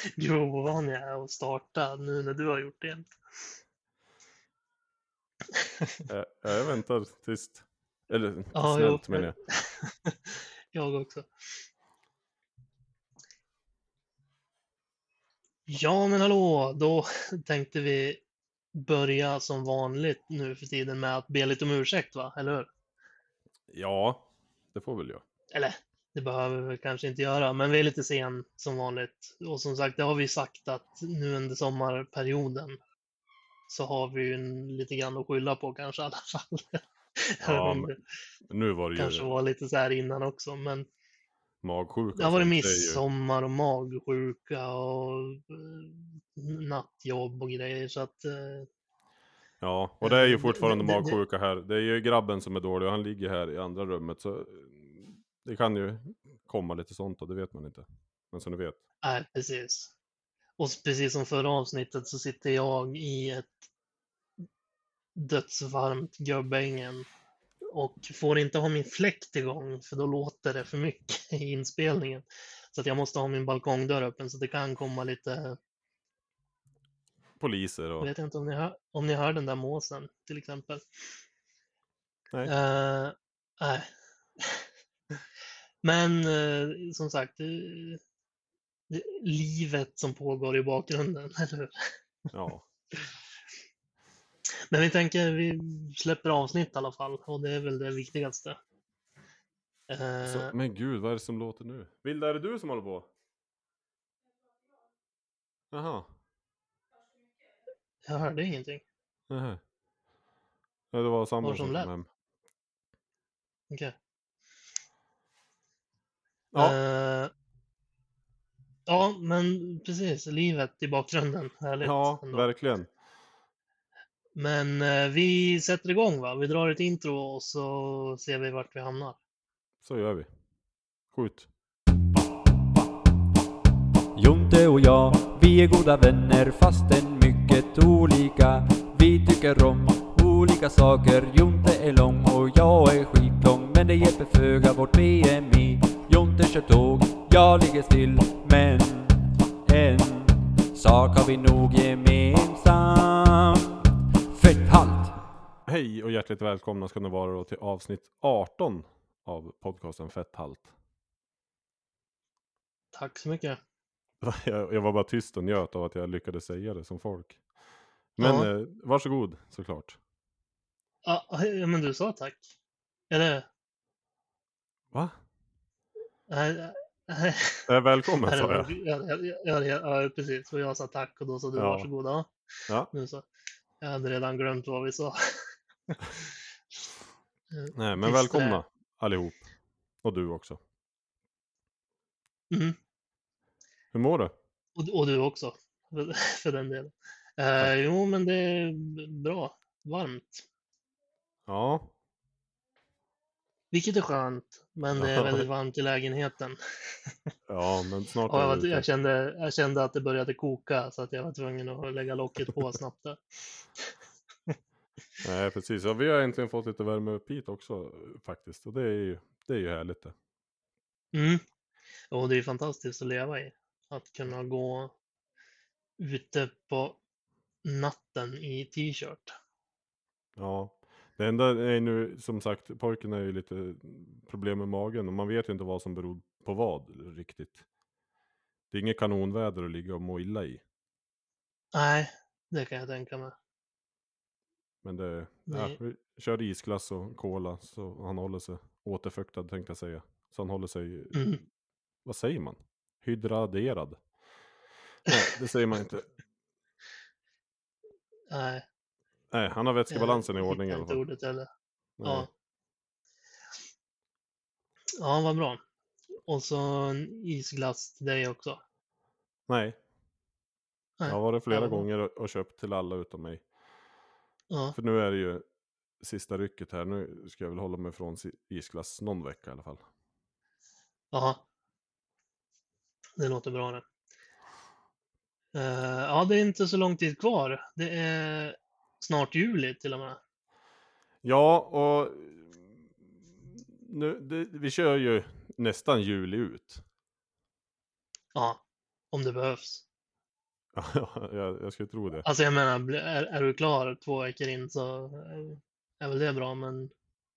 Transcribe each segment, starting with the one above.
Gud vad ovan jag är att starta nu när du har gjort det. Jag, jag väntar tyst. Eller Ja, snällt jo. menar jag. Jag också. Ja, men hallå, då tänkte vi börja som vanligt nu för tiden med att be lite om ursäkt, va? Eller hur? Ja, det får väl jag. Eller, det behöver vi kanske inte göra, men vi är lite sen som vanligt. Och som sagt, det har vi sagt att nu under sommarperioden så har vi ju en, lite grann att skylla på kanske i alla fall. Ja, men Nu var det ju kanske var lite så här innan också, men magsjuka. Det har varit midsommar och magsjuka och eh, nattjobb och grejer så att eh, Ja, och det är ju Eh, fortfarande det- magsjuka här. Det är ju grabben som är dålig och han ligger här i andra rummet. Så det kan ju komma lite sånt och det vet man inte. Men som du vet. nej, precis. Och precis som förra avsnittet så sitter jag i ett dödsvarmt gubbängen och får inte ha min fläkt igång för då låter det för mycket i inspelningen. Så att jag måste ha min balkongdörr öppen så det kan komma lite, Poliser jag och... vet inte om ni hör, om ni hör den där måsen till exempel. Nej. Eh, nej. Men eh, som sagt, eh, det, livet som pågår i bakgrunden, eller hur? Ja. Men vi tänker vi släpper avsnitt i alla fall och det är väl det viktigaste. Eh, Så, men gud, vad är det som låter nu? Vilda, är det du som håller på? Jaha. jag hörde ingenting. Nähä. Ja, det var samma Var som kom hem. Okej. Ja, Eh, ja, men precis, livet i bakgrunden. Härligt. ja ändå. verkligen. Men eh, vi sätter igång va? Vi drar ett intro och så ser vi vart vi hamnar. Så gör vi. Skjut. Jonte och jag, vi är goda vänner fastän mycket olika. Vi tycker om olika saker. Jonte är lång och jag är skitlång. Men det hjälper föga vårt BMI. Kör tåg, jag ligger still. Men en sak har vi nog gemensamt. Fett halt! Hej och hjärtligt välkomna ska ni vara då till avsnitt 18 av podcasten Fetthalt. Tack så mycket. Jag, jag var bara tyst och njöt av att jag lyckades säga det som folk. Men Ja. eh, varsågod såklart. Ja, men du sa tack. Eller? Va? Nej, nej. Eh, välkommen det sa jag. Ja, ja, ja, ja, precis. Och jag sa tack och då sa du Ja. varsågod. Ja. Nu så. Jag hade redan glömt vad vi sa. Nej, men Visst, välkomna eh. allihop. Och du också. Mm. Hur mår du? Och, och du också, för, för den delen. Eh, jo, men det är bra. Varmt. Ja, Vilket är skönt, men det är väldigt varmt i lägenheten. ja men snart jag, är jag, ute. kände, jag kände att det började koka så att jag var tvungen att lägga locket på snabbt där. Nej, precis. Ja, vi har äntligen fått lite värme upp hit också faktiskt. Och det är ju, det är ju härligt det. Mm. Och det är fantastiskt att leva i. Att kunna gå ute på natten i t-shirt. Ja, det enda är nu som sagt, pojken är ju lite problem med magen och man vet ju inte vad som beror på vad riktigt. Det är inget kanonväder att ligga och må illa i. Nej, det kan jag tänka mig. Men det, ja, Nej. vi kör isglass och cola så han håller sig återfuktad tänkte jag säga. Så han håller sig, Mm. vad säger man? Hydraderad. Nej, det säger man inte. Nej, Nej, han har vätskebalansen i ordning i alla fall. ordet heller. Nej. Ja. Ja, vad bra. Och så en isglass till dig också. Nej, Nej. jag har varit flera Ja, gånger och, köpt till alla utom mig. Ja, För nu är det ju sista rycket här. Nu ska jag väl hålla mig från isglass någon vecka i alla fall. Jaha. Det låter bra det. Eh, ja, det är inte så lång tid kvar. Det är snart juli till och med. Ja, och nu, det, vi kör ju nästan juli ut. Ja, om det behövs. Ja, jag, jag skulle tro det. Alltså jag menar, är, är du klar två veckor in så är väl det bra, men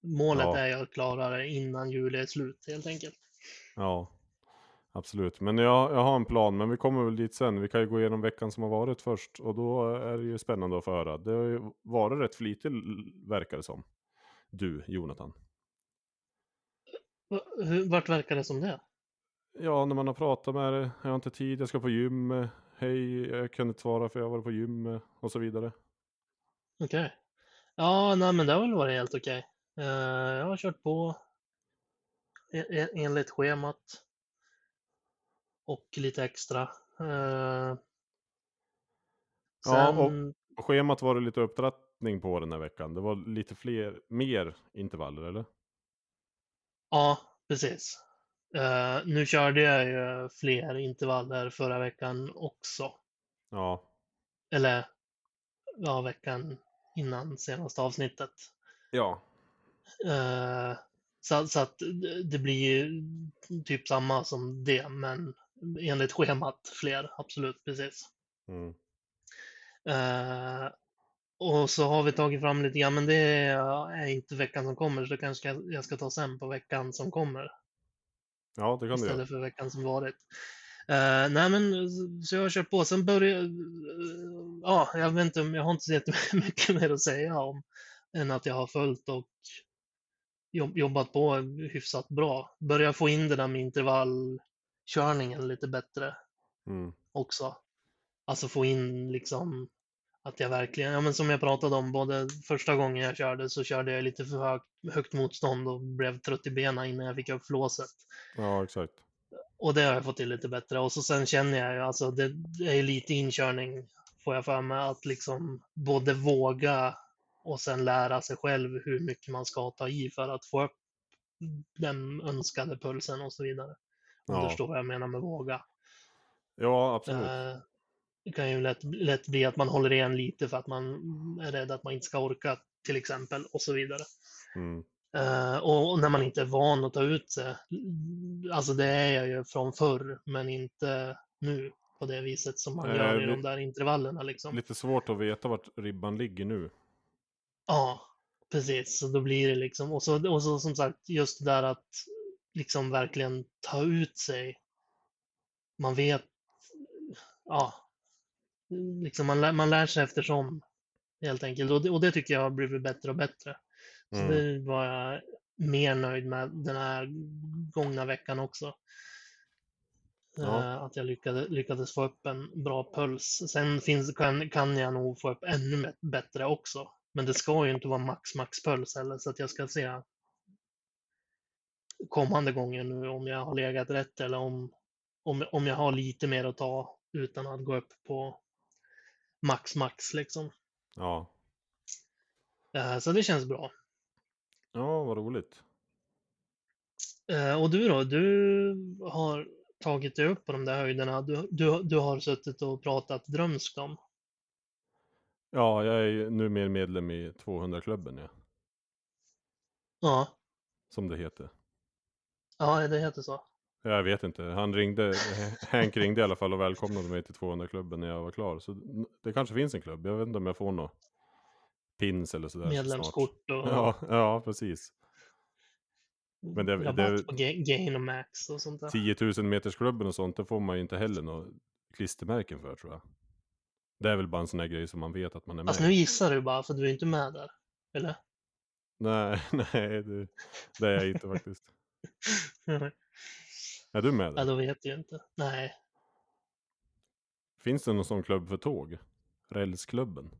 målet Ja. är ju att klara det innan juli är slut helt enkelt. Ja, absolut. Men jag, jag har en plan, men vi kommer väl dit sen. Vi kan ju gå igenom veckan som har varit först och då är det ju spännande att få höra. Det har ju varit rätt flitig l- verkar det som. Du, Jonathan. Vart verkar det som det? Ja, när man har pratat med dig, jag har inte tid, jag ska på gym, hej, jag kunde inte svara för jag var på gym och så vidare. Okej. Ja, nej men det har väl varit helt okej. Eh, jag har kört på e- e- enligt schemat. Och lite extra. Eh, Ja, och- sen, Och schemat var det lite upptrappning på den här veckan. Det var lite fler, mer intervaller eller? ja, precis. Eh, nu körde jag ju fler intervaller förra veckan också. Ja, Eller ja, veckan innan senaste avsnittet. ja, Eh, så, så att det- det blir ju typ samma som det, men enligt schemat fler, absolut, precis. mm. Eh, och så har vi tagit fram lite grann, men det är inte veckan som kommer, så det kanske jag- jag ska ta sen på veckan som kommer ja det kan du istället för veckan som varit. Eh, nej men så jag har kört på. Sen började, ja, jag vet inte, jag har inte så jättemycket mer att säga om än att jag har följt och jobb, jobbat på hyfsat bra. Börjar få in det där med intervallkörningen lite bättre Mm. också. Alltså få in liksom att jag verkligen, ja men som jag pratade om, både första gången jag körde så körde jag lite för högt, högt motstånd och blev trött i benen innan jag fick upp flåset. Ja, exakt. Och det har jag fått till lite bättre. Och så sen känner jag ju, alltså det, det är lite inkörning, får jag för mig, att liksom både våga och sen lära sig själv hur mycket man ska ta i för att få upp den önskade pulsen och så vidare. Om du förstår vad jag menar med våga. Ja, absolut. Eh, Det kan ju lätt, lätt bli att man håller igen lite för att man är rädd att man inte ska orka till exempel och så vidare. Mm. Eh, och när man inte är van att ta ut sig, alltså det är jag ju från förr, men inte nu på det viset som man Nej, gör i de där intervallerna liksom. Lite svårt att veta vart ribban ligger nu. Ja, precis. Så då blir det liksom, och så, och så som sagt, just det där att liksom verkligen ta ut sig. Man vet, ja, liksom man, lär, man lär sig eftersom helt enkelt. Och det, och det tycker jag har blivit bättre och bättre. Så Mm. det var jag mer nöjd med den här gångna veckan också. Ja. Eh, Att jag lyckades, lyckades få upp en bra puls. Sen finns, kan, kan jag nog få upp ännu bättre också. Men det ska ju inte vara max max puls heller, så att jag ska se kommande gånger nu om jag har legat rätt eller om, om, om jag har lite mer att ta utan att gå upp på max max liksom. Ja. Eh, Så det känns bra. ja, vad roligt. Eh, Och du då? Du har tagit dig upp på de där höjderna. Du, du, du har suttit och pratat drömskt om. Ja, jag är ju numera medlem i 200-klubben, ja. Ja, Som det heter. Ja det heter så. Jag vet inte. Han ringde, Hank ringde i alla fall och välkomnade mig till 200-klubben när jag var klar. Så det kanske finns en klubb. Jag vet inte om jag får något pins eller sådär. Medlemskort och Ja, ja, precis. men det- det- på Ga- Gain och Max och sånt där. 10 000 metersklubben och sånt, det får man ju inte heller något klistermärken för tror jag. Det är väl bara en sån här grej som man vet att man är med Alltså nu gissar du bara för du är inte med där. Eller? Nej, nej, det, det är jag inte faktiskt. Är du med ja, där? då vet jag inte. Nej. Finns det någon sån klubb för tåg? Rälsklubben?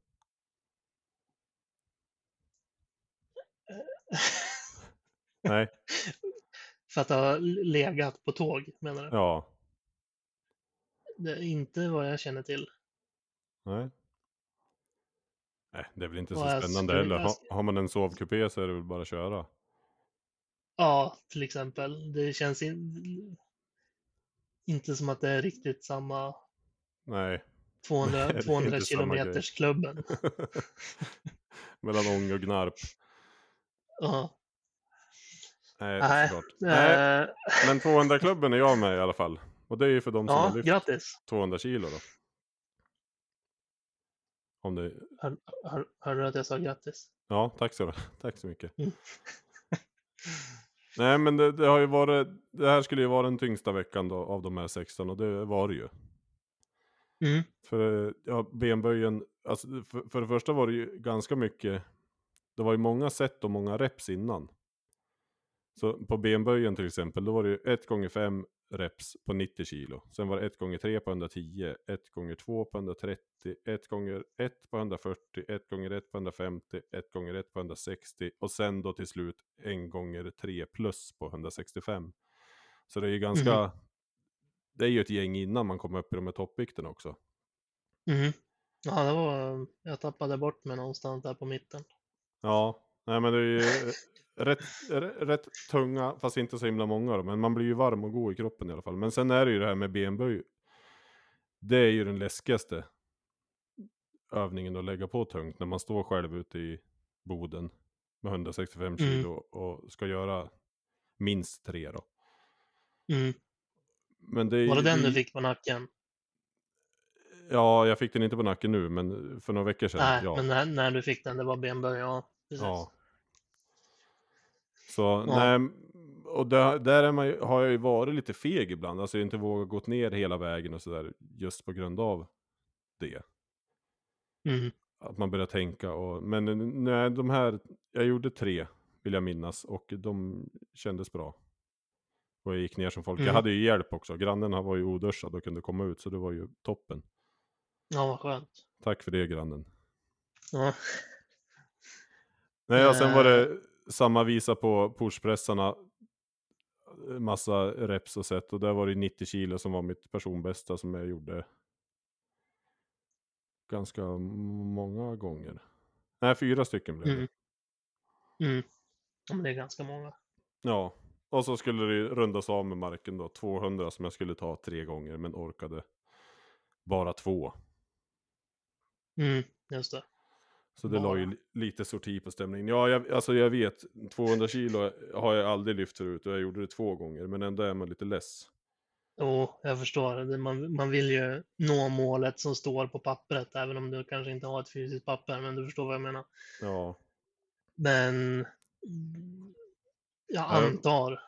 Nej, För att ha legat på tåg menar du? ja, Det är inte vad jag känner till. nej. Nej, det är väl inte så spännande heller. har man en sovkupé så är det väl bara att köra. Ja, till exempel. Det känns in... inte som att det är riktigt samma Nej. 200, det är 200 inte samma grej. kilometers klubben. Mellan Ånge och Gnarp. Ja. Nej, Nej, såklart. Nej, eh, men 200-klubben är jag med i alla fall. Och det är ju för de som har lyft grattis. 200 kilo då. Om det... Hör, hör, hörde du att jag sa grattis? Ja, tack så, tack så mycket. Mm. Nej, men det, det har ju varit, det här skulle ju vara den tyngsta veckan då, av de här 16 och det var det ju. Mm. För eh, ja, benböjen, alltså, för, för det första var det ju ganska mycket, det var ju många set och många reps innan. Så på benböjen till exempel, då var det ju 1 gånger 5 reps på 90 kilo. Sen var det 1 gånger 3 på 110, 1 gånger 2 på 130, 1 gånger 1 på 140, 1 gånger 1 på 150, 1 gånger 1 på 160 och sen då till slut 1 gånger 3 plus på 165. Så det är ju ganska, det är ju ett gäng innan man kommer upp i de här toppvikterna också. Mm. Ja, det var, jag tappade bort mig någonstans där på mitten. Ja, nej men det är ju rätt, rätt, tunga, fast inte så himla många då, men man blir ju varm och god i kroppen i alla fall. Men sen är det ju det här med benböj. Det är ju den läskigaste övningen att lägga på tungt när man står själv ute i Boden med 165 kilo och ska göra minst tre då. Mm. Men det är, Var det den ju- du fick på nacken? Ja, jag fick den inte på nacken nu, men för några veckor sedan. Nej, ja. men när, när du fick den, det var benböj, ja. Precis. Ja. Så, nej, och där, där är man, har jag ju varit lite feg ibland, alltså inte vågat gå ner hela vägen och sådär, just på grund av det. Mm. Att man börjar tänka och, men nej, de här, jag gjorde tre, vill jag minnas, och de kändes bra. Och jag gick ner som folk, jag Mm. hade ju hjälp också, grannen var ju oduschad och kunde komma ut, så det var ju toppen. Ja, vad skönt. Tack för det grannen. Ja. Nej, och sen var Eh. det samma visa på pushpressarna. Massa reps och set och där var det 90 kilo som var mitt personbästa som jag gjorde ganska många gånger. Nej, fyra stycken blev det. Mm. Mm. Men det är ganska många. Ja, och så skulle det rundas av med marken då, 200 som jag skulle ta tre gånger men orkade bara två. Mm, just det. Så det la Bara. ju li- lite sorti på stämningen. Ja, jag, alltså jag vet, 200 kilo har jag aldrig lyft förut och jag gjorde det två gånger, men ändå är man lite less. Jo, jag förstår. Man, man vill ju nå målet som står på pappret, även om du kanske inte har ett fysiskt papper, men du förstår vad jag menar. Ja, Men jag Ja. antar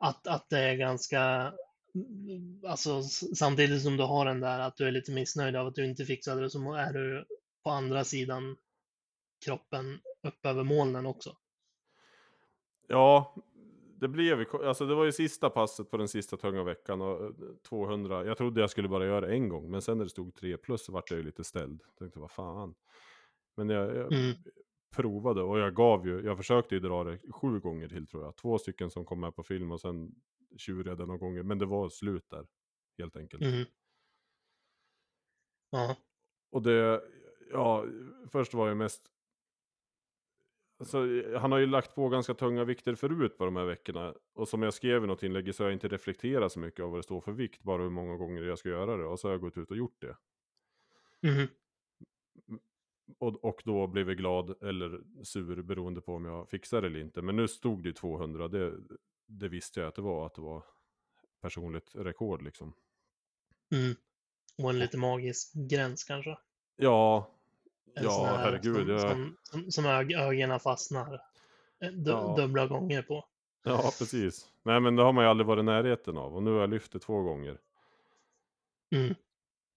att, att det är ganska, alltså samtidigt som du har den där att du är lite missnöjd av att du inte fixade det, så är du på andra sidan kroppen upp över molnen också. ja det blev alltså det var ju sista passet på den sista tunga veckan och eh, 200, jag trodde jag skulle bara göra det en gång, men sen när det stod 3 plus så vart jag ju lite ställd. Tänkte vad fan. Men jag, jag Mm. provade och jag gav ju, jag försökte ju dra det sju gånger till tror jag. Två stycken som kom med på film och sen tjurade jag några gånger, men det var slut där. Helt enkelt. Mm. Ja, Och det, ja, först var jag mest... Alltså, han har ju lagt på ganska tunga vikter förut på de här veckorna. Och som jag skrev i något inlägg så har jag inte reflekterat så mycket av vad det står för vikt, bara hur många gånger jag ska göra det. Och så har jag gått ut och gjort det. Mhm. Och, och då blev jag glad eller sur beroende på om jag fixar eller inte. Men nu stod det ju 200, det, det visste jag att det var, att det var personligt rekord liksom. Mm. Och en lite magisk gräns kanske. Ja, ja här herregud. Som, jag, som, som, som ög, ögonen fastnar eh, du, Ja. dubbla gånger på. Ja, precis. Nej, men det har man ju aldrig varit i närheten av. Och nu har jag lyft det två gånger. Mm.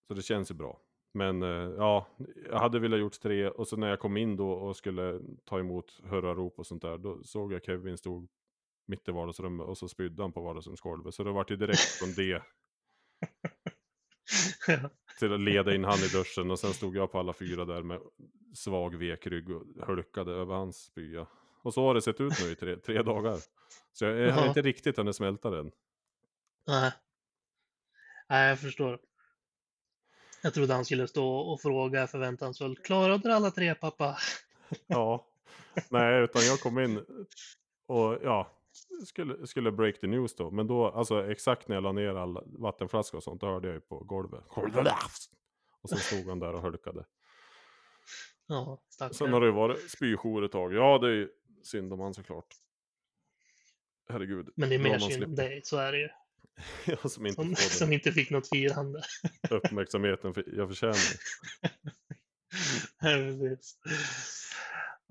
Så det känns ju bra. Men eh, ja, jag hade velat gjort tre. Och så när jag kom in då och skulle ta emot hurrarop och sånt där. Då såg jag Kevin stod mitt i vardagsrummet och så spydde han på vardagsrumsgolvet. Så det vart ju direkt från det till att leda in han i duschen. Och sen stod jag på alla fyra där med svag vekrygg och hulkade över hans spya. Och så har det sett ut nu i tre, tre dagar. Så jag, jag har inte riktigt hunnit smälta den. Nej. Nej, jag förstår. Jag trodde han skulle stå och fråga förväntansfullt. Klarade du alla tre pappa? Ja, nej, utan jag kom in och ja, skulle, skulle break the news då. Men då, alltså exakt när jag la ner alla vattenflaskor och sånt, då hörde jag ju på golvet. Och så stod han där och hulkade. Ja, Sen har det ju varit spyjour ett tag. Ja, det är ju synd om han såklart. Herregud. Men det är mer synd om dig, så är det ju. Jag som inte Som, som inte fick något firande. uppmärksamheten för- jag förtjänar. Precis.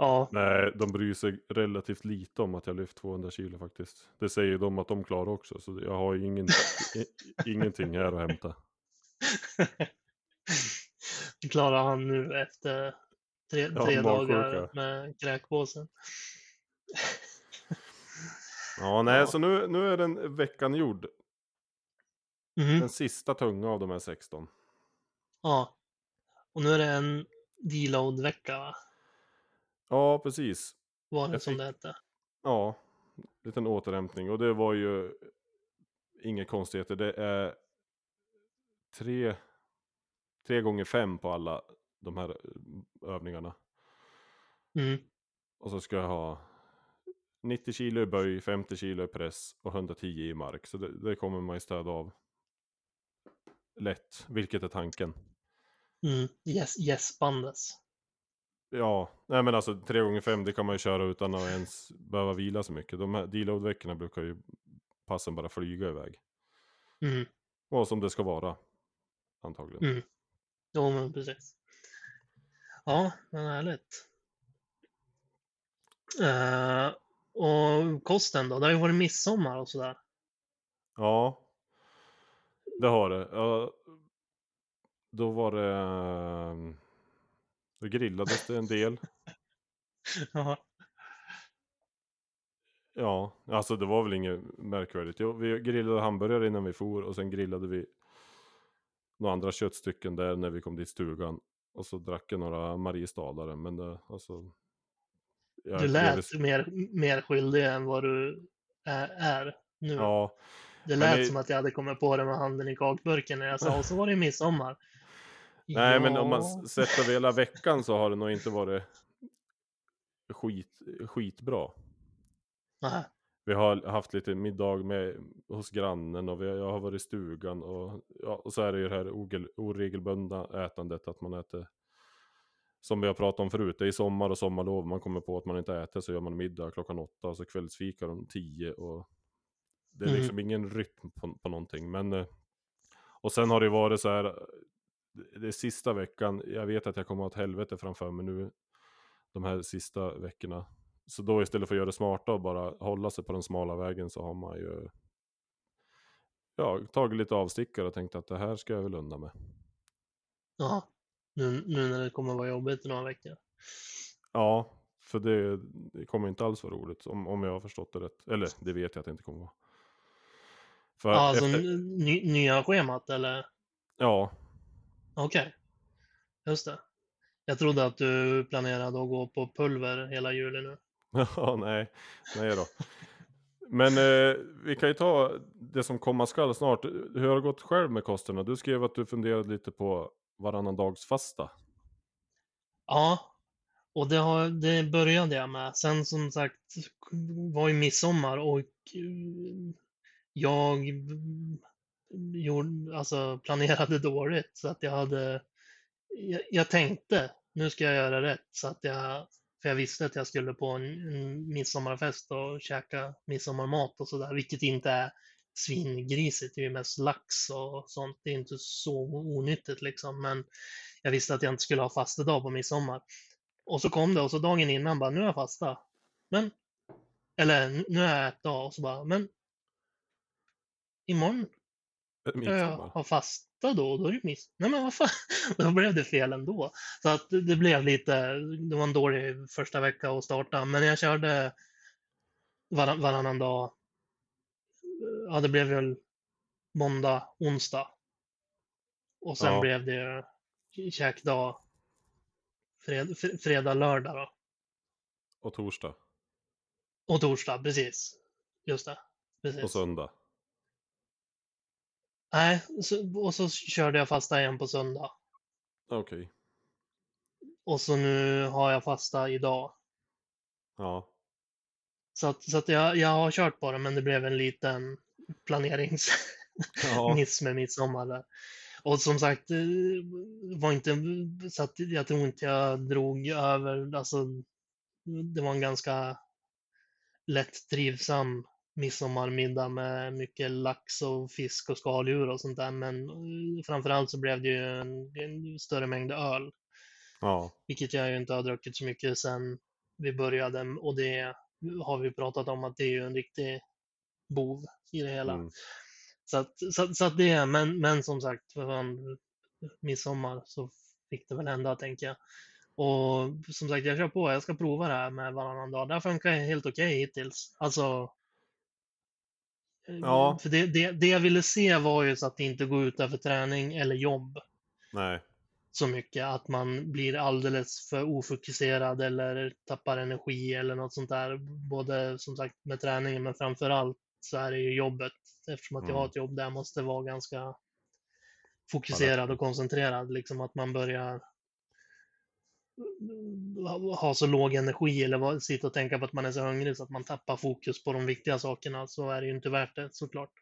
Ja, Nej, de bryr sig relativt lite om att jag lyft 200 kilo faktiskt. Det säger de att de klarar också, så jag har ingen, i, ingenting här att hämta. klarar han nu efter tre, Ja, tre dagar magsjuka. med kräkpåsen. Ja, nej, Ja. så nu, nu är den veckan gjord. Mhm. Den sista tunga av de här 16. Ja. Och nu är det en deload-vecka, va? Ja, precis. Var det som det hette? Ja, liten återhämtning. Och det var ju inga konstigheter. Det är tre, tre gånger fem på alla de här övningarna. Mm. Och så ska jag ha 90 kilo i böj, 50 kilo i press och 110 i mark. Så det, det kommer man ju stöd av lätt, vilket är tanken. Mm. Yes, gäspandes. Ja, nej men alltså 3 gånger 5 det kan man ju köra utan att ens behöva vila så mycket. De här deload-veckorna brukar ju passen bara flyga iväg. Mm. Och som det ska vara. Antagligen. Mm. Jo, men precis. Ja, men härligt. Eh, och kosten då? Det har ju varit midsommar och sådär. Ja, det har det. Ja, då var det... ehm, Då grillades det en del. Ja. Ja, alltså det var väl inget märkvärdigt. Jo, vi grillade hamburgare innan vi for och sen grillade vi några andra köttstycken där när vi kom dit stugan. Och så drack jag några Mariestadare, men det, alltså... Du lät mer, mer skyldig än vad du är, är nu. Ja, det lät det- som att jag hade kommit på det med handen i kakburken när jag sa och så var det midsommar. Nej men om man Ja. sett över hela veckan så har det nog inte varit skit, skitbra. Nej. Vi har haft lite middag med, hos grannen och vi, jag har varit i stugan och, ja, och så är det ju det här oregelbundna ätandet att man äter som vi har pratat om förut, det är sommar och sommarlov, man kommer på att man inte äter så gör man middag klockan åtta och så kvällsfika om tio och det är Mm. liksom ingen rytm på, på någonting men eh, och sen har det varit så här det- är sista veckan, jag vet att jag kommer att ha ett helvete framför mig nu de här sista veckorna så då istället för att göra det smarta och bara hålla sig på den smala vägen så har man ju ja, tagit lite avstickare och tänkt att det här ska jag väl undan med. Ja. Nu, nu när det kommer vara jobbigt i några veckor. Ja, för det, det kommer inte alls vara roligt om, om jag har förstått det rätt. Eller det vet jag att det inte kommer vara. För alltså efter, nya schemat eller? ja, Okej. Just det. Jag trodde att du planerade att gå på pulver hela juli nu. ja, nej, nej då. Men eh, vi kan ju ta det som komma skall snart. Hur har det gått själv med kosterna? Du skrev att du funderade lite på varannan dags fasta. Ja, och det, har, det började jag med. Sen som sagt var ju midsommar och eh, jag gjorde, alltså, planerade dåligt så att jag hade, jag, jag tänkte nu ska jag göra rätt så att jag, för jag visste att jag skulle på en, en midsommarfest och käka midsommarmat och sådär, vilket inte är svingrisigt, det är ju mest lax och sånt, det är inte så onyttigt liksom, men jag visste att jag inte skulle ha fastedag på midsommar. Och så kom det och så dagen innan bara, nu är jag fasta. Men, eller nu är jag ett dag och så bara, men imorgon Midsommar. ha fasta då och då är det miss. Nej men vad fan, då blev det fel ändå. Så att det blev lite, det var en dålig första vecka att starta, men jag körde varann, varannan dag. Ja, det blev väl måndag, onsdag. Och sen Ja. blev det käkdag fred, fr- fredag, lördag då. Och torsdag. Och torsdag, precis. Just det. Precis. Och söndag. Nej, så, och så körde jag fasta igen på söndag. Okej. Och så nu har jag fasta idag. Ja. Så att, så att jag, jag har kört på det, men det blev en liten planeringsmiss Ja. med midsommar där. Och som sagt, eh, var inte, så att jag tror inte jag drog över, alltså det var en ganska lätt trivsam midsommarmiddag med mycket lax och fisk och skaldjur och sånt där. Men eh, framförallt så blev det ju en, en större mängd öl. Ja. Vilket jag ju inte har druckit så mycket sen vi började och det har vi pratat om att det är ju en riktig bov i det hela. Mm. Så, att, så, så att det är, men, men som sagt, för fan, midsommar så fick det väl hända tänker jag. Och som sagt, jag kör på, jag ska prova det här med varannan dag. Det här funkar helt okej hittills. Alltså, Ja. för det, det, det jag ville se var ju så att det inte går ut över träning eller jobb Nej. så mycket att man blir alldeles för ofokuserad eller tappar energi eller något sånt där. Både som sagt med träningen men framför allt så är det ju jobbet eftersom att jag har Mm. ett jobb där jag måste vara ganska fokuserad och koncentrerad. Liksom att man börjar ha- så låg energi eller sitta och tänka på att man är så hungrig så att man tappar fokus på de viktiga sakerna så är det ju inte värt det såklart.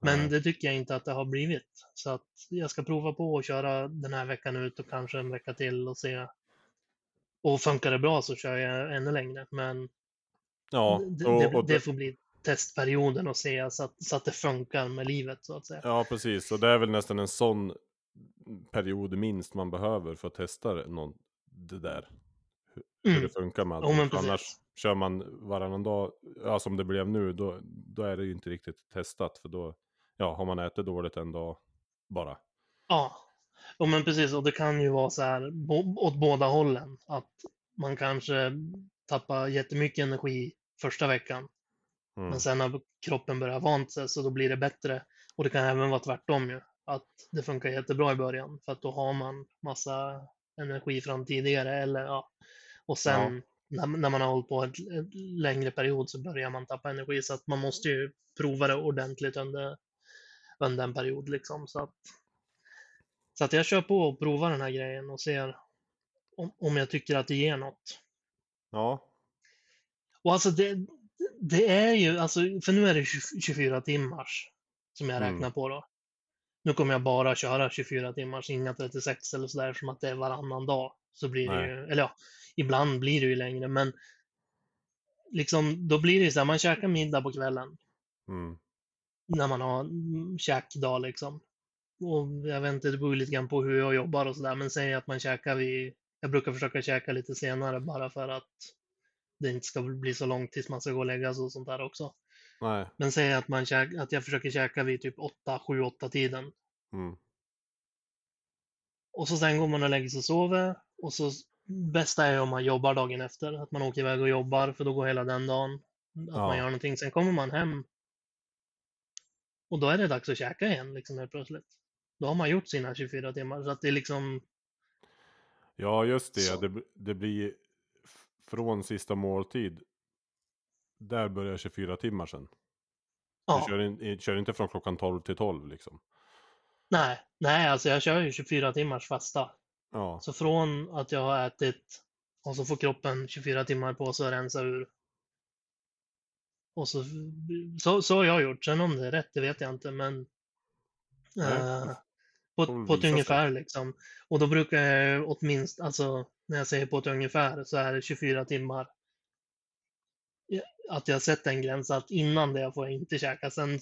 Men Nej. det tycker jag inte att det har blivit. Så att jag ska prova på att köra den här veckan ut och kanske en vecka till och se. Och funkar det bra så kör jag ännu längre. Men Ja, det, och, det, och, det får bli testperioden och se så att, så att det funkar med livet så att säga. ja, precis. Och det är väl nästan en sån period minst man behöver för att testa det, någon, det där. Hur, Mm. det funkar med men För Annars kör man varannan dag, ja, som det blev nu, då, då är det ju inte riktigt testat. För då ja, har man ätit dåligt en dag bara. Ja, jo, men precis. Och det kan ju vara så här åt båda hållen. Att man kanske tappar jättemycket energi första veckan. Mm. Men sen när kroppen börjar vant sig så då blir det bättre. Och det kan även vara tvärtom ju. Att det funkar jättebra i början. För att då har man massa energi från tidigare. Eller, ja. Och sen när, när man har hållit på ett längre period så börjar man tappa energi. Så att man måste ju prova det ordentligt under, under en period. Liksom. Så, att, så att jag kör på och provar den här grejen och ser om, om jag tycker att det ger något. Ja, Och alltså det, det är ju, alltså, för nu är det 20 24 timmars som jag Mm. räknar på då. Nu kommer jag bara köra 24 timmars, inga 36 eller sådär, som att det är varannan dag. Så blir det ju, eller ja, ibland blir det ju längre, men liksom, då blir det ju så här, man käkar middag på kvällen mm. när man har mm, käkdag liksom. Och jag vet inte, det beror lite grann på hur jag jobbar och sådär, men säg att man käkar vid, jag brukar försöka käka lite senare bara för att det inte ska bli så långt tills man ska gå och lägga sig och sånt där också. Nej. Men säg att, man käk, att jag försöker käka vid typ 8, 7, 8 tiden. Mm. Och så sen går man och lägger sig och sover. Och så bästa är om man jobbar dagen efter. Att man åker iväg och jobbar för då går hela den dagen. Att Ja. man gör någonting. Sen kommer man hem. Och då är det dags att käka igen liksom helt plötsligt. Då har man gjort sina 24 timmar. Så att det är liksom, Ja, just det. Så. Det, det blir från sista måltid. Där börjar 24 timmar sen. Du ja. kör, in, kör inte från klockan 12 till 12 liksom. Nej, nej, alltså jag kör ju 24 timmars fasta. Ja, Så från att jag har ätit och så får kroppen 24 timmar på sig att rensa ur. Och så, så, så har jag gjort. Sen om det är rätt, det vet jag inte, men får på, på ett ungefär liksom. Och då brukar jag åtminstone, alltså när jag säger på ett ungefär så är det 24 timmar. Att jag sätter en gräns att innan det får jag inte käka. Sen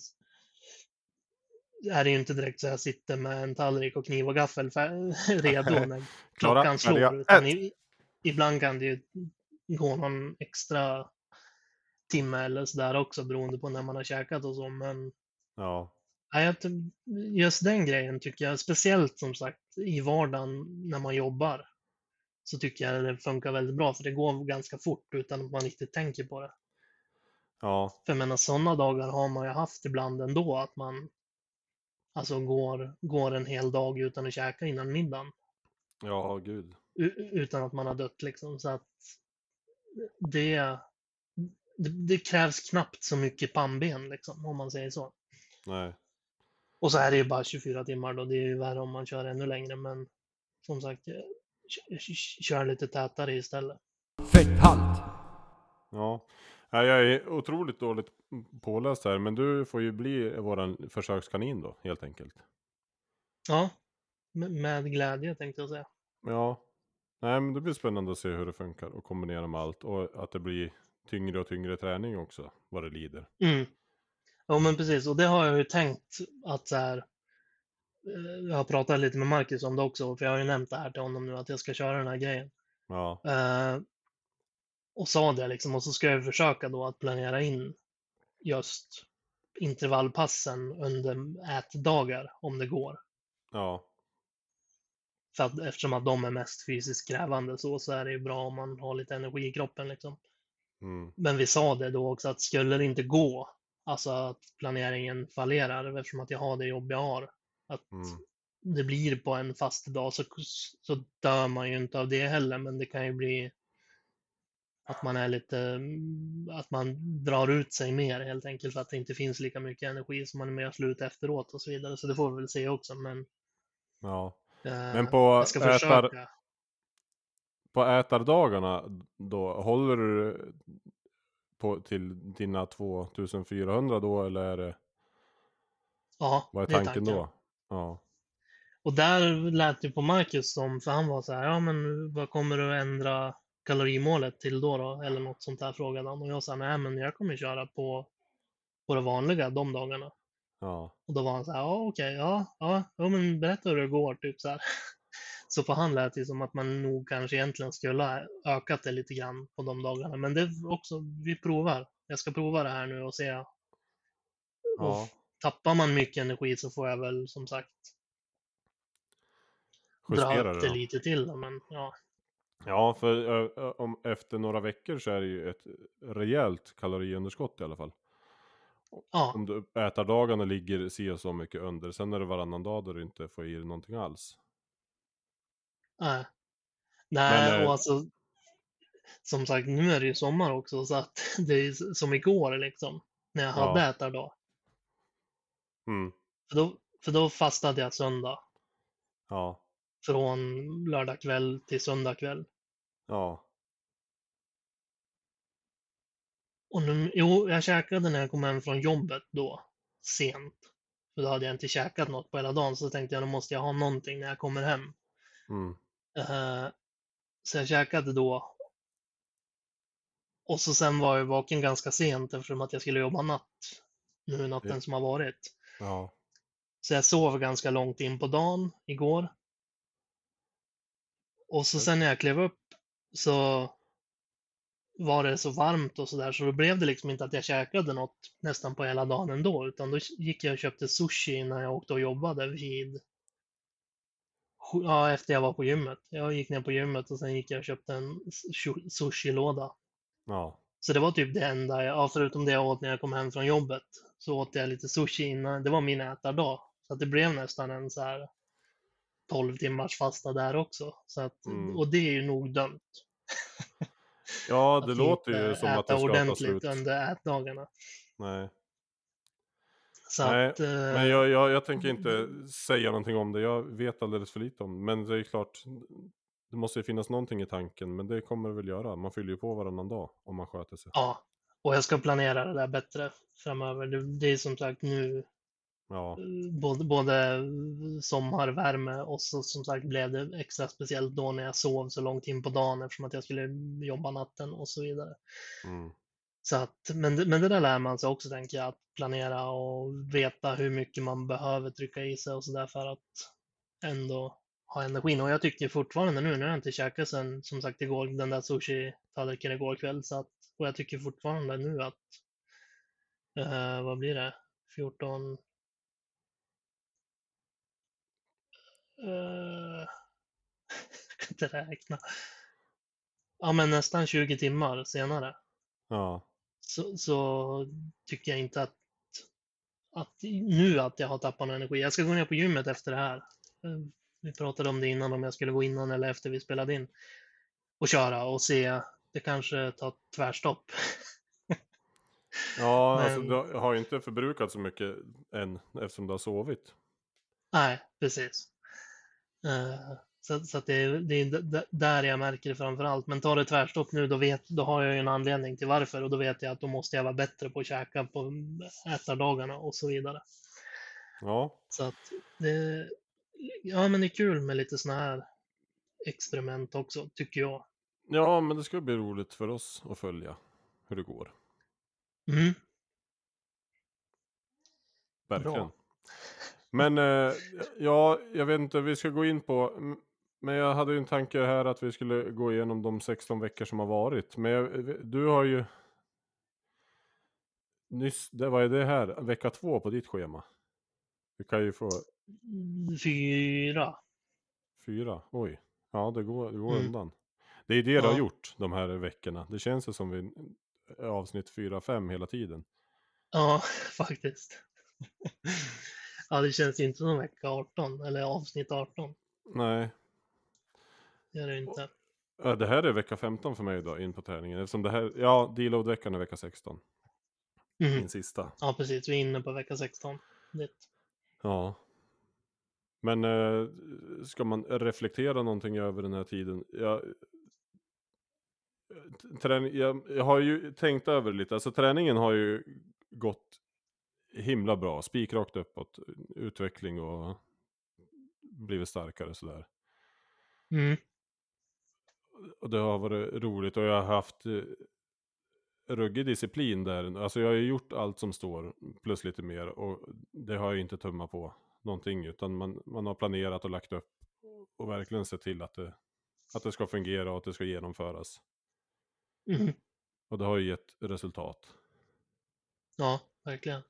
är det ju inte direkt så jag sitter med en tallrik och kniv och gaffel redo när klockan slår. ibland kan det ju gå någon extra timme eller sådär också beroende på när man har käkat och så. Men ja, nej, just den grejen tycker jag, speciellt som sagt i vardagen när man jobbar, så tycker jag det funkar väldigt bra för det går ganska fort utan att man riktigt tänker på det. ja, För jag menar, sådana dagar har man ju haft ibland ändå, att man alltså går, går en hel dag utan att käka innan middagen. ja, gud. u- utan att man har dött liksom. Så att det, det, det krävs knappt så mycket pannben liksom, om man säger så. Nej, Och så är det ju bara 24 timmar då, det är ju värre om man kör ännu längre, men som sagt, kör lite tätare istället. Fetthalt! ja. ja. Jag är otroligt dåligt påläst här, men du får ju bli våran försökskanin då, helt enkelt. Ja, med, glädje tänkte jag säga. Ja, nej men det blir spännande att se hur det funkar och kombinera med allt och att det blir tyngre och tyngre träning också, vad det lider. Mm. Ja, men precis, och det har jag ju tänkt att så här, jag har pratat lite med Marcus om det också, för jag har ju nämnt det här till honom nu att jag ska köra den här grejen. Ja, Eh, och sa det liksom, och så ska jag försöka då att planera in just intervallpassen under ätdagar om det går. ja, För att, eftersom att de är mest fysiskt krävande så, så är det ju bra om man har lite energi i kroppen. Liksom. mm, Men vi sa det då också att skulle det inte gå, alltså att planeringen fallerar eftersom att jag har det jobb jag har, att mm, det blir på en fast dag så, så dör man ju inte av det heller, men det kan ju bli att man är lite, mm, att man drar ut sig mer helt enkelt för att det inte finns lika mycket energi som man är mer slut efteråt och så vidare. Så det får vi väl se också, men ja. eh, Men på jag ska ätar, försöka. på ätardagarna då, håller du på till dina 2400 då eller är det, Ja, vad är det är tanken tanken. då? Ja, Och där lät det på Marcus som, för han var så här, ja men vad kommer du att ändra kalorimålet till då då? Eller något sånt där frågade han. Och jag sa, nej men jag kommer köra på, på det vanliga de dagarna. ja, Och då var han så här, ja okej, ja, ja, ja, men berätta hur det går, typ så här. Så på han lät det som att man nog kanske egentligen skulle ha ökat det lite grann på de dagarna. Men det är också, vi provar. Jag ska prova det här nu och se. Och ja. Tappar man mycket energi så får jag väl som sagt dra upp det då. lite till. då, Men ja, Ja, för ö, om, efter några veckor så är det ju ett rejält kaloriunderskott i alla fall. ja, Om du ätardagarna ligger si och så mycket under, sen är det varannan dag där du inte får i dig någonting alls. nej. Nej, Men, eh, och alltså som sagt, nu är det ju sommar också så att det är som igår liksom. När jag Ja. hade ätardag. Mm, För då, för då fastade jag söndag. ja, Från lördag kväll till söndag kväll. ja, Och nu, jo, jag käkade när jag kom hem från jobbet då, sent. För då hade jag inte käkat något på hela dagen, så tänkte jag då måste jag ha någonting när jag kommer hem. mm, Eh, så jag käkade då. Och så sen var jag vaken ganska sent eftersom att jag skulle jobba natt. Nu natten Ja. som har varit. Ja, Så jag sov ganska långt in på dagen igår. Och så sen när jag klev upp så var det så varmt och sådär så då blev det liksom inte att jag käkade något nästan på hela dagen ändå utan då gick jag och köpte sushi innan jag åkte och jobbade vid Ja, efter jag var på gymmet. Jag gick ner på gymmet och sen gick jag och köpte en su- sushi-låda. ja, Så det var typ det enda, jag, ja, förutom det jag åt när jag kom hem från jobbet, så åt jag lite sushi innan. Det var min ätardag. Så det blev nästan en så här 12 timmars fasta där också. Så att, Mm. Och det är ju nog dömt. ja, det låter ju som att det ska ta ordentligt slut. under ätdagarna. Nej, Så Nej, att, eh, men jag, jag, jag tänker inte säga någonting om det. Jag vet alldeles för lite om det. Men det är klart, det måste ju finnas någonting i tanken. Men det kommer det väl göra. Man fyller ju på varannan dag om man sköter sig. Ja, och jag ska planera det där bättre framöver. Det, det är som sagt nu Ja, eh, både, både sommarvärme och så som sagt blev det extra speciellt då när jag sov så långt in på dagen eftersom att jag skulle jobba natten och så vidare. mm, Så att, men, men det där lär man sig också tänker jag, att planera och veta hur mycket man behöver trycka i sig och sådär för att ändå ha energin. Och jag tycker fortfarande nu, nu har jag inte käkat sen som sagt igår, den där sushi-tallriken igår kväll, så att, och jag tycker fortfarande nu att, eh, vad blir det, 14, eh, kan inte räkna. Ja, men nästan 20 timmar senare ja, så, så tycker jag inte att, att nu att jag har tappat någon energi. Jag ska gå ner på gymmet efter det här. Eh, Vi pratade om det innan, om jag skulle gå innan eller efter vi spelade in. Och köra och se. Det kanske tar tvärstopp. ja alltså Men- du har ju inte förbrukat så mycket än eftersom du har sovit. Nej, precis. Eh, Så, så att det, är- det är där jag märker det framför allt. Men tar det tvärstopp nu, då, vet, då har jag ju en anledning till varför. Och då vet jag att då måste jag vara bättre på att käka på ätardagarna och så vidare. Ja, Så att det, ja, men det är kul med lite såna här experiment också, tycker jag. Ja men det ska bli roligt för oss att följa hur det går. Mm. Verkligen. Bra. Men eh, ja, jag vet inte, vi ska gå in på... Men jag hade ju en tanke här att vi skulle gå igenom de 16 veckor som har varit. Men jag, du har ju... Nyss, det, vad är det här? Vecka två på ditt schema? Du kan ju få Fyra. fyra. Oj. Ja, det går, det går Mm. undan. Det är det du har Ja. gjort de här veckorna. Det känns ju som vi avsnitt 4-5 hela tiden. Ja, faktiskt. Ja, det känns inte som vecka 18 eller avsnitt 18. Nej, Det är det inte. Ja, det här är vecka 15 för mig då, in på träningen. Eftersom det här, ja, deload-veckan är vecka 16. Mhm. Min sista. Ja, precis. Vi är inne på vecka 16. Det. Ja. Men eh, ska man reflektera någonting över den här tiden? Jag, träning, jag, jag har ju tänkt över lite, alltså träningen har ju gått himla bra, spikrakt uppåt, utveckling och blivit starkare sådär. Mm. Och det har varit roligt och jag har haft eh, ruggig disciplin där. Alltså jag har ju gjort allt som står plus lite mer och det har jag inte tummat på någonting utan man, man har planerat och lagt upp och verkligen sett till att det, att det ska fungera och att det ska genomföras. Mhm. Och det har ju gett resultat. Ja, verkligen.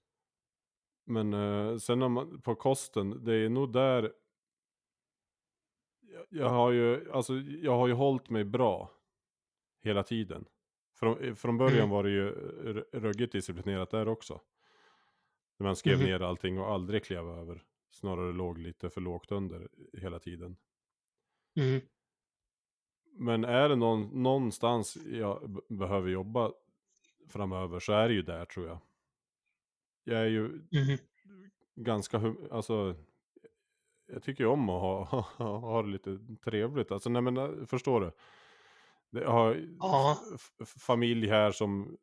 Men eh, sen om man, på kosten, det är nog där jag, jag har ju, alltså jag har ju hållit mig bra hela tiden. Från, från början Mm. var det ju r- ruggigt disciplinerat där också. När man skrev Mhm. ner allting och aldrig klev över. Snarare låg lite för lågt under hela tiden. Mm. Men är det någon, någonstans jag behöver jobba framöver så är det ju där tror jag. Jag är ju Mhm. ganska, alltså jag tycker ju om att ha, ha, ha det lite trevligt. Alltså nej men äh, förstår du? Det har Ja. familj här som,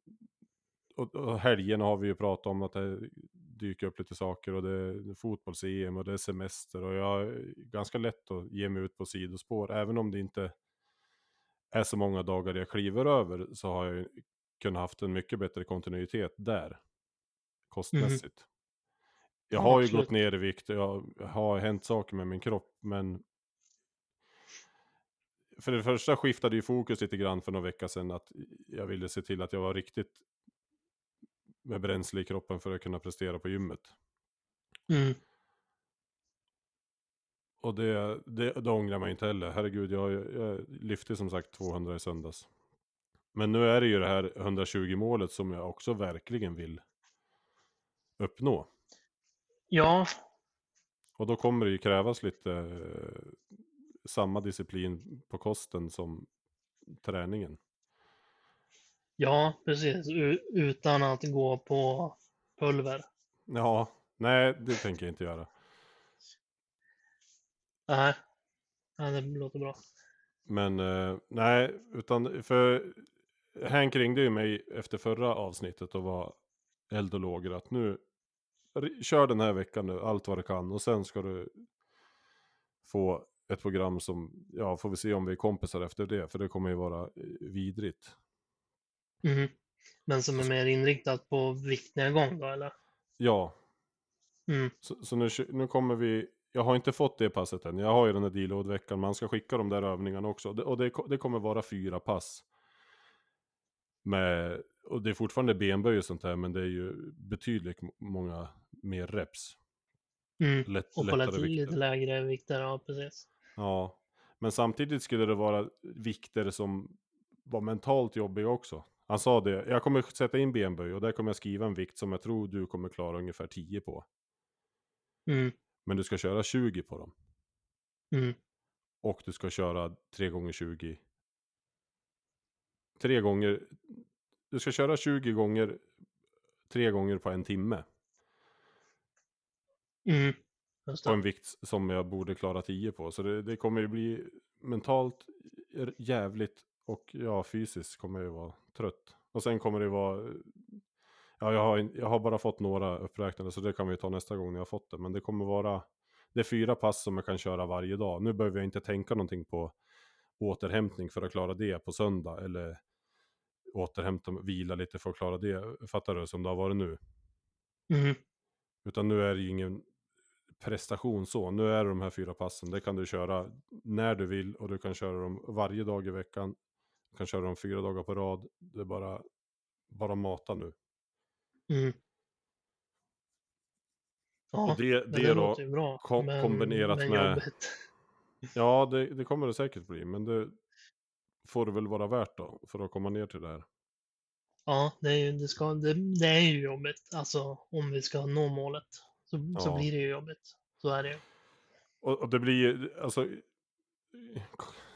och, och helgerna har vi ju pratat om att det dyker upp lite saker och det är fotbolls-EM och det är semester och jag är ganska lätt att ge mig ut på sidospår. Även om det inte är så många dagar jag kliver över så har jag kunnat haft en mycket bättre kontinuitet där. Kostmässigt. Jag Mhm. Ja, har ju absolut. gått ner i vikt och jag har hänt saker med min kropp men för det första skiftade ju fokus lite grann för några veckor sedan att jag ville se till att jag var riktigt med bränsle i kroppen för att kunna prestera på gymmet. Mm. Och det, det, det ångrar man inte heller. Herregud, jag, jag lyfte som sagt 200 i söndags. Men nu är det ju det här 120 målet som jag också verkligen vill uppnå. Ja, Och då kommer det ju krävas lite eh, samma disciplin på kosten som träningen. ja, precis. U utan att gå på pulver. Ja, nej det tänker jag inte göra. Nej, Nej, det låter bra. Men eh, nej, utan för Hank ringde ju mig efter förra avsnittet och var eld och lågor att nu kör den här veckan nu allt vad du kan och sen ska du få ett program som, ja får vi se om vi är kompisar efter det för det kommer ju vara eh, vidrigt. Mhm. Men som är mer inriktat på viktnedgång då, eller? Ja, Mm. så, så nu, nu kommer vi, jag har inte fått det passet än, jag har ju den här deload-veckan, man ska skicka de där övningarna också och det, det kommer vara fyra pass. Med, och det är fortfarande benböj och sånt här men det är ju betydligt många mer reps. Mm. Lätt, Och på lättare vikter. lite lägre vikter, ja precis. Ja, men samtidigt skulle det vara vikter som var mentalt jobbiga också. Han sa det, jag kommer sätta in benböj och där kommer jag skriva en vikt som jag tror du kommer klara ungefär 10 på. Mm. Men du ska köra 20 på dem. Mm. Och du ska köra 3 gånger 20 Tre gånger. Du ska köra 20 gånger. Tre gånger på en timme. Mm. På en vikt som jag borde klara 10 på. Så det, det kommer ju bli mentalt jävligt. Och ja, fysiskt kommer jag ju vara trött. Och sen kommer det vara. Ja, jag har, jag har bara fått några uppräknade. Så det kan vi ta nästa gång när jag har fått det. Men det kommer vara. Det är fyra pass som jag kan köra varje dag. Nu behöver jag inte tänka någonting på återhämtning för att klara det på söndag. Eller återhämta, vila lite för att klara det. Fattar du? Som det har varit nu. Mm. Utan nu är det ju ingen prestation så. Nu är det de här fyra passen. Det kan du köra när du vill och du kan köra dem varje dag i veckan. Du kan köra dem fyra dagar på rad. Det är bara, bara mata nu. Mm. Ja, och det, det, det då, bra. kom- kombinerat men med- jobbigt. ja det, det kommer det säkert bli. Men det får det väl vara värt då. För att komma ner till det här. Ja, det är ju, det ska, det, det är ju jobbigt. Alltså om vi ska nå målet så, så Ja. blir det ju jobbigt. Så är det ju. Och, och det blir ju, alltså,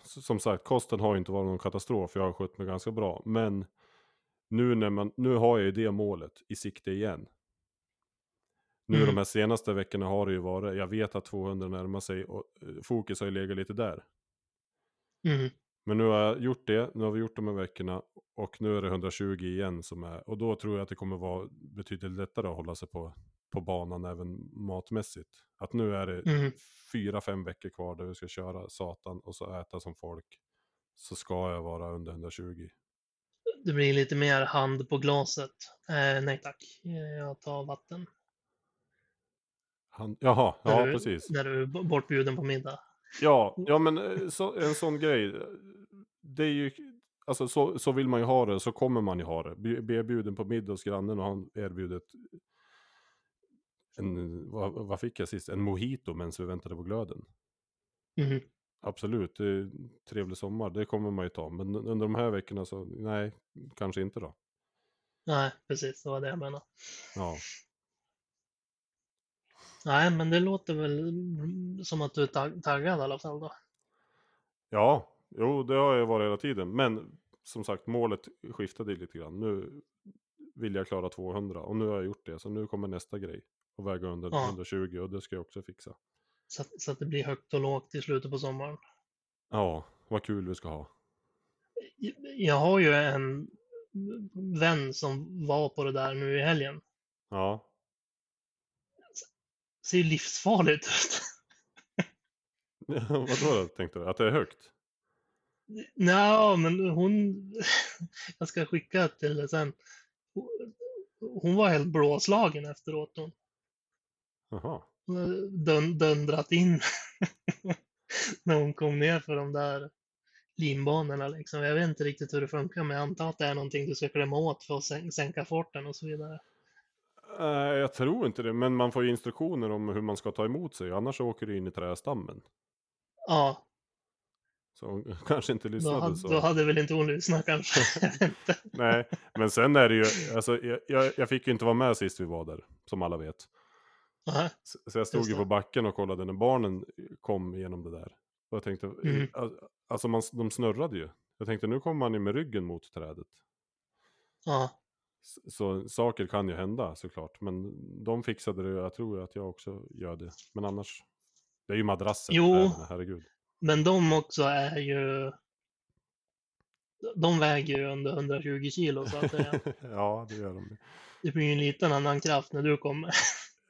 som sagt, kosten har ju inte varit någon katastrof. Jag har skött mig ganska bra. Men nu, när man, nu har jag ju det målet i sikte igen. Nu Mm. de här senaste veckorna har det ju varit, jag vet att 200 närmar sig och eh, fokus har ju legat lite där. Mm. Men nu har jag gjort det, nu har vi gjort de här veckorna och nu är det 120 igen som är, och då tror jag att det kommer vara betydligt lättare att hålla sig på, på banan även matmässigt. Att nu är det Mm. fyra, fem veckor kvar där vi ska köra satan och så äta som folk. Så ska jag vara under 120. Det blir lite mer hand på glaset. Eh, nej tack, Eh, jag tar vatten. Han, jaha, När ja du, precis. När du är bortbjuden på middag. Ja, ja men eh, så, en sån grej. Det är ju, alltså så, så vill man ju ha det, så kommer man ju ha det. Bli bli bjuden på middag hos grannen och han erbjudet en, vad, vad fick jag sist? En mojito medan vi väntade på glöden. Mhm. Absolut, det är trevlig sommar, det kommer man ju ta. Men under de här veckorna så, nej, kanske inte då. Nej, precis, det var det jag menade. Ja, Nej, men det låter väl som att du är tag- taggad i alla fall då. ja jo, det har jag varit hela tiden. Men som sagt, målet skiftade lite grann. Nu vill jag klara 200 och nu har jag gjort det. Så nu kommer nästa grej. Och väga under Ja. 120 och det ska jag också fixa. Så att, så att det blir högt och lågt i slutet på sommaren. Ja, vad kul vi ska ha. Jag har ju en vän som var på det där nu i helgen. Ja, Ser ju livsfarligt ut. vadå då, tänkte du? Att det är högt? Nej, men hon... Jag ska skicka till det sen. Hon var helt blåslagen efteråt. Hon Jaha. Dun, dundrat in när hon kom ner för de där linbanorna. Liksom. Jag vet inte riktigt hur det funkar, men jag antar att det är någonting du ska klämma åt för att sän- sänka farten och så vidare. Nej, jag tror inte det. Men man får ju instruktioner om hur man ska ta emot sig. Annars åker du in i trästammen. Ja, Så hon kanske inte då lyssnade hade, så. då hade väl inte hon lyssnat kanske. Nej, men sen är det ju, alltså, jag, jag, jag fick ju inte vara med sist vi var där, som alla vet. Nej. Så, jag stod ju på backen och kollade när barnen kom igenom det där. Och jag tänkte, Mm. al- alltså man, de snurrade ju. Jag tänkte nu kommer man ju med ryggen mot trädet. Ja, Så, saker kan ju hända såklart. Men de fixade det, jag tror att jag också gör det. Men annars, det är ju madrassen, Jo. träden, herregud. men de också är ju... De väger ju under 120 kilo så att säga. ja, det gör de. Det blir ju en liten annan kraft när du kommer.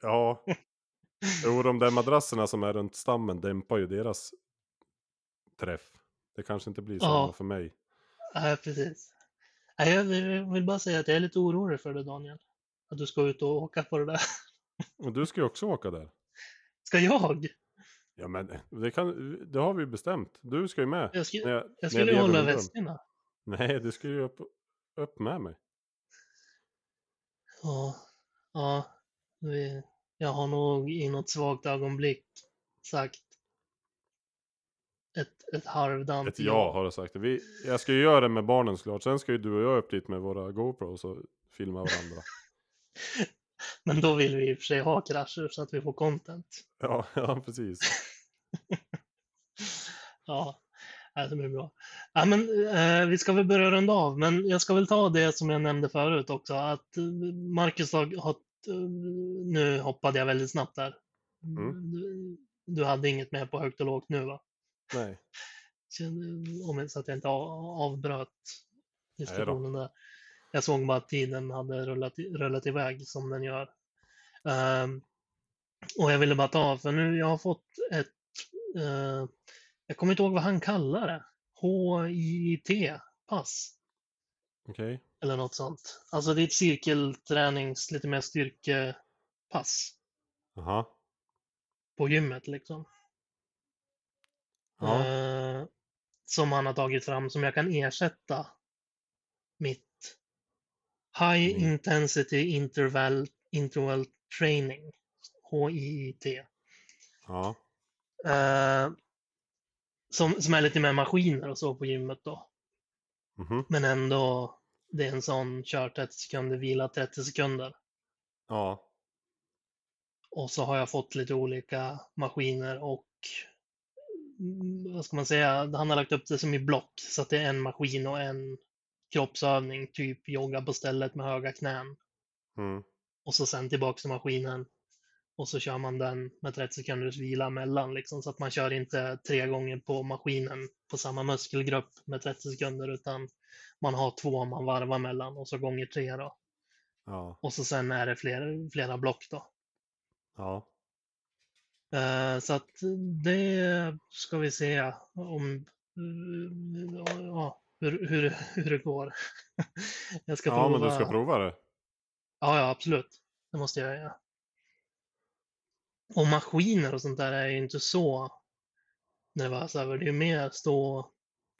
Ja. Jo, de där madrasserna som är runt stammen dämpar ju deras träff. Det kanske inte blir samma Ja. för mig. Nej, precis. Jag vill- bara säga att jag är lite orolig för det, Daniel. Att du ska ut och åka på det där. Och du ska ju också åka där. Ska jag? Ja, men det, kan, det har vi bestämt. Du ska ju med. Jag, sk- När jag, jag skulle ju hålla väskorna. Nej, du ska ju upp, upp med mig. Ja, ja. Vi, jag har nog i något svagt ögonblick sagt ett, ett halvdant Ett ja har du sagt. Vi, jag ska ju göra det med barnen såklart. Sen ska ju du och jag upp dit med våra GoPros och filma varandra. Men då vill vi i och för sig ha krascher så att vi får content. ja, ja, precis. Ja, det blir bra. Ja, men, eh, vi ska väl börja runda av, men jag ska väl ta det som jag nämnde förut också, att Marcus har, har nu hoppade jag väldigt snabbt där. Mm. Du, du hade inget med på högt och lågt nu va? Nej. Eh, Om jag, så att jag inte avbröt diskussionen där. Jag såg bara att tiden hade rullat, rullat iväg som den gör. Ehm, och jag ville bara ta, för nu jag har fått ett, eh, jag kommer inte ihåg vad han kallar det. HIT-pass Okej. eller något sånt. Alltså det är ett cirkeltränings, lite mer styrkepass. Jaha. på gymmet liksom. Eh, som han har tagit fram som jag kan ersätta mitt High Mm. Intensity Interval, Interval Training, HIIT. Ja. Eh, som, som är lite mer maskiner och så på gymmet då. Mhm. Men ändå, det är en sån kör 30 sekunder, vila 30 sekunder. Ja. Och så har jag fått lite olika maskiner och mm, vad ska man säga, han har lagt upp det som i block så att det är en maskin och en kroppsövning, typ jogga på stället med höga knän. Mm. Och så sen tillbaks till maskinen. Och så kör man den med 30 sekunders vila mellan liksom, så att man kör inte tre gånger på maskinen på samma muskelgrupp med 30 sekunder utan man har två man varvar mellan och så gånger tre då. Ja. Och så sen är det flera, flera block då. Ja. Eh, Så att det ska vi se om eh, ja, hur, hur, hur det går. Jag ska Ja, prova. men du ska prova det. Ja, ja, absolut. Det måste jag göra. Och maskiner och sånt där är ju inte så nervös över. Det är ju mer stå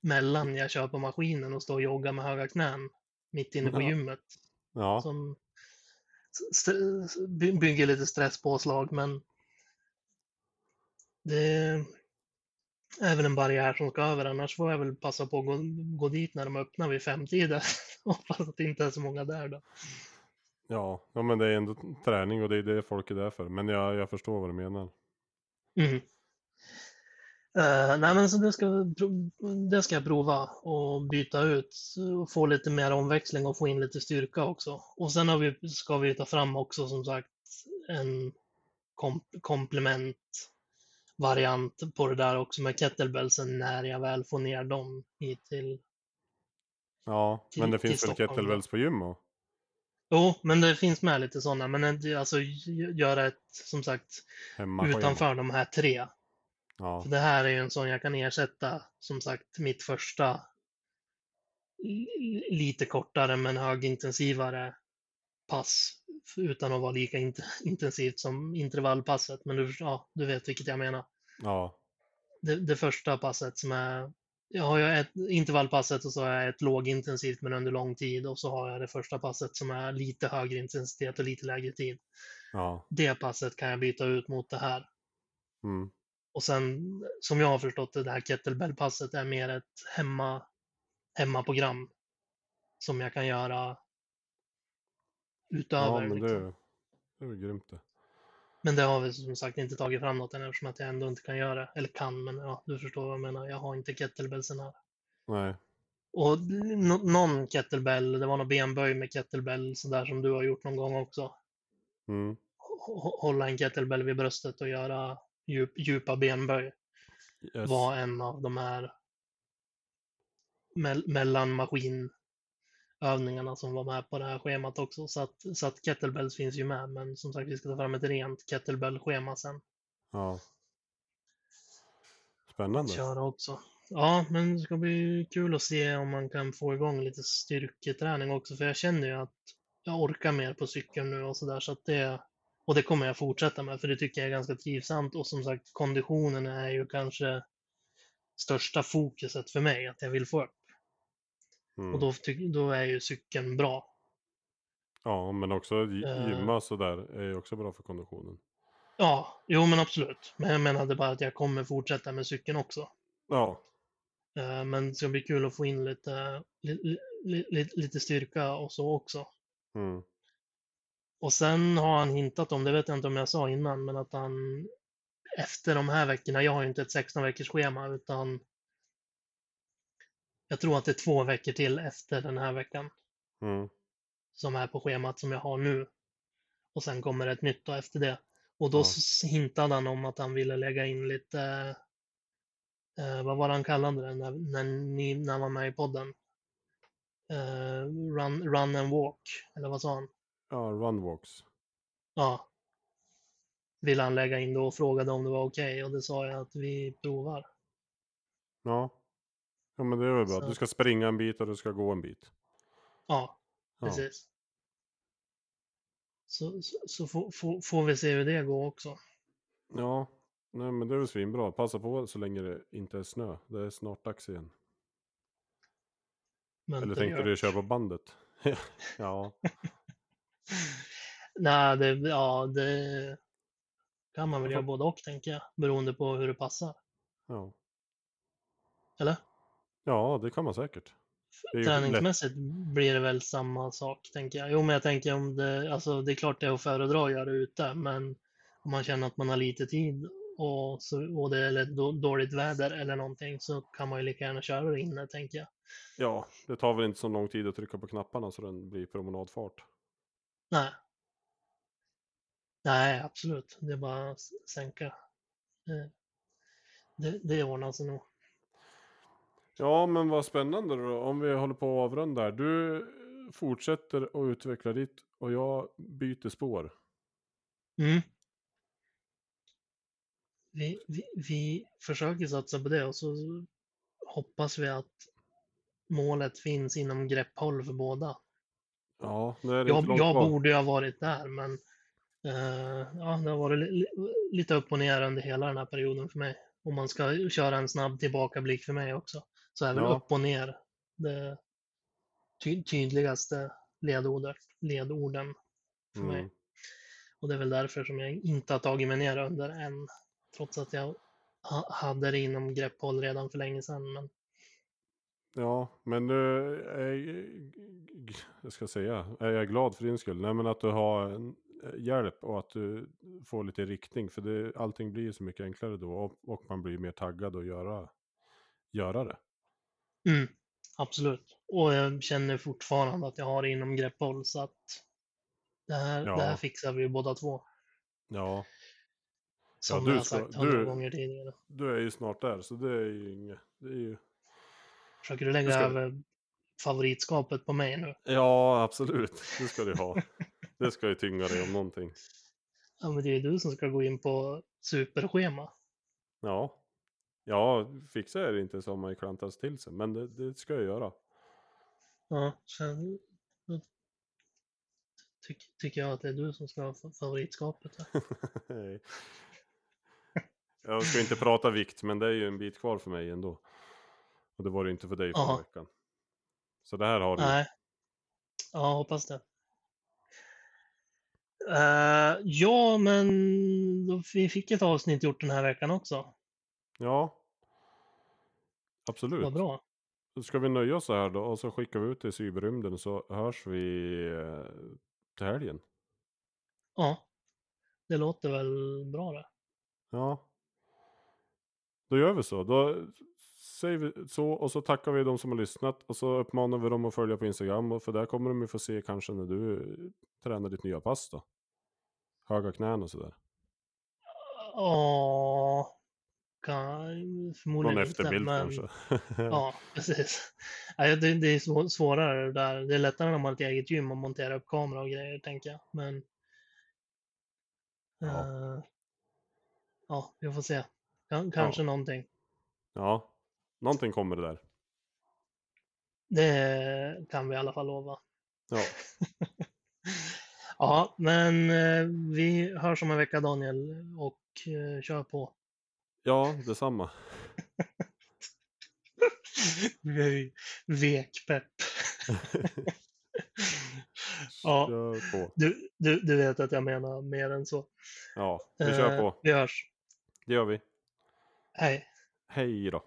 mellan jag kör på maskinen och stå och jogga med höga knän mitt inne på Ja. gymmet. Ja. Som bygger lite stresspåslag, men det är väl en barriär som ska över. Annars får jag väl passa på att gå, gå dit när de öppnar vid femtiden. Hoppas att det inte är så många där då. Ja. ja, men det är ändå träning och det är det folk är där för. Men jag, jag förstår vad du menar. Mm. Eh, nej men så det ska, det ska jag prova och byta ut och få lite mer omväxling och få in lite styrka också. Och sen har vi, ska vi ta fram också som sagt en kom, komplement variant på det där också med kettlebellsen när jag väl får ner dem hit till. Ja, Till- men det finns väl kettlebells på gym och? Jo, men det finns med lite sådana, men alltså göra ett som sagt Hemma utanför de här tre. Ja. För det här är ju en sån jag kan ersätta, som sagt, mitt första li- lite kortare men högintensivare pass utan att vara lika int- intensivt som intervallpasset. Men du, ja, du vet vilket jag menar. Ja. Det, det första passet som är, jag har ju ett intervallpasset och så har jag ett lågintensivt men under lång tid och så har jag det första passet som är lite högre intensitet och lite lägre tid. Ja. Det passet kan jag byta ut mot det här. Mm. Och sen, som jag har förstått det, det här kettlebellpasset är mer ett hemma, hemmaprogram som jag kan göra utöver. Ja, men liksom. det, det är väl grymt det. men det har vi som sagt inte tagit fram något än eftersom att jag ändå inte kan göra det. Eller kan, men ja, du förstår vad jag menar. Jag har inte kettlebellsen här. Nej. Och nå- någon kettlebell, det var någon benböj med kettlebell sådär som du har gjort någon gång också. Mm. H- Hålla en kettlebell vid bröstet och göra djup, djupa benböj. Yes. var en av de här mell- mellanmaskinövningarna som var med på det här schemat också. Så att, så att kettlebells finns ju med, men som sagt vi ska ta fram ett rent kettlebell-schema sen. Ja. Spännande. Köra också. Ja, men det ska bli kul att se om man kan få igång lite styrketräning också, för jag känner ju att jag orkar mer på cykeln nu och sådär, så att det och det kommer jag fortsätta med, för det tycker jag är ganska trivsamt och som sagt konditionen är ju kanske största fokuset för mig, att jag vill få upp. Mm. Och då, då är ju cykeln bra. Ja, men också Eh. gymma sådär är ju också bra för konditionen. Ja, jo men absolut. Men jag menade bara att jag kommer fortsätta med cykeln också. Ja. Eh, Men det ska bli kul att få in lite, li, li, li, lite styrka och så också. Mm. Och sen har han hintat om, det vet jag inte om jag sa innan, men att han efter de här veckorna, jag har ju inte ett 16 veckors schema utan jag tror att det är två veckor till efter den här veckan Mm. som är på schemat som jag har nu. Och sen kommer ett nytt då efter det. Och då Ja. hintade han om att han ville lägga in lite, eh, vad var det han kallade det när, när ni när han var med i podden? Eh, run, run and walk, eller vad sa han? Ja, runwalks. Ja. Ville han lägga in då och frågade om det var okej och det sa jag att vi provar. Ja. Ja, men det är väl bra. Så- Du ska springa en bit och du ska gå en bit. Ja, Ja. precis. Så, så, så får, får, får vi se hur det går också. Ja. Nej men det är väl svinbra. Passa på så länge det inte är snö. Det är snart dags igen. Men Eller tänkte gör. du köpa bandet? ja, Nej, det, ja, det kan man väl göra både och tänker jag. Beroende på hur det passar. ja. Eller? Ja, det kan man säkert. Träningsmässigt blir det väl samma sak, tänker jag. Jo, men jag tänker om det, alltså det är klart det är att föredra att göra ute, men om man känner att man har lite tid och, så, och det är dåligt väder eller någonting så kan man ju lika gärna köra det inne, tänker jag. Ja, det tar väl inte så lång tid att trycka på knapparna så den blir promenadfart. Nej. Nej, absolut. Det är bara att sänka. Det, det, det ordnar sig nog. Ja, men vad spännande då. Om vi håller på att avrunda här. Du fortsätter att utveckla ditt och jag byter spår. Mm. Vi, vi, vi försöker satsa på det och så hoppas vi att målet finns inom grepphåll för båda. Ja, det är inte Jag, långt jag kvar. borde ju ha varit där, men eh, ja, det har varit li, li, lite upp och ner under hela den här perioden för mig. Om man ska köra en snabb tillbakablick för mig också, så är väl Ja. upp och ner det ty, tydligaste ledordet, ledorden för mig. Mm. Och det är väl därför som jag inte har tagit mig ner under än. Trots att jag ha, hade det inom grepphåll redan för länge sedan. Men Ja, men du, är, jag ska säga, är jag glad för din skull. Nej, men att du har eh, hjälp och att du får lite riktning. För det, allting blir så mycket enklare då och, och man blir mer taggad att göra, göra det. mm, absolut. Och jag känner fortfarande att jag har det inom grepphåll. Så att det här, Ja. det här fixar vi båda två. Ja, Som du jag har sagt hundra gånger tidigare. du är ju snart där så det är ju inget. Det är ju... Försöker du lägga ska- över favoritskapet på mig nu? Ja, absolut. Det ska du ha. Det ska ju tynga dig om någonting. Ja, men det är ju du som ska gå in på superschema. Ja. Ja, fixar jag det inte så har man ju klantat till sig. Men det, det ska jag göra. Ja, sen tyck, tycker jag att det är du som ska ha fa- favoritskapet. Nej. jag ska inte prata vikt, men det är ju en bit kvar för mig ändå. Och det var det inte för dig förra veckan. Så det här har du. Nej. Ja, hoppas det. Eh, ja, men då, vi fick ett avsnitt gjort den här veckan också. Ja. Absolut. Vad bra. Ska vi nöja oss så här då och så skickar vi ut det i cyberrymden så hörs vi eh, till helgen. Ja, det låter väl bra det. Ja. Då gör vi så. Då säger vi så och så tackar vi de som har lyssnat och så uppmanar vi dem att följa på Instagram och för där kommer de ju få se kanske när du tränar ditt nya pass då. Höga knän och sådär. Ja, förmodligen Någon inte, efterbild men kanske. ja, precis. Nej, det, det är svå- svårare där. Det är lättare när man har ett eget gym och montera upp kamera och grejer, tänker jag. Men Ja. eh, ja, vi får se. Kan, kanske någonting. ja, någonting kommer det där. Det kan vi i alla fall lova. Ja, Ja, men eh, vi hörs om en vecka Daniel och eh, kör på. ja detsamma. Vekpepp. Ja. Du, du, du vet att jag menar mer än så. Ja, vi kör Eh, på. Vi hörs. Det gör vi. Hej. Hej då.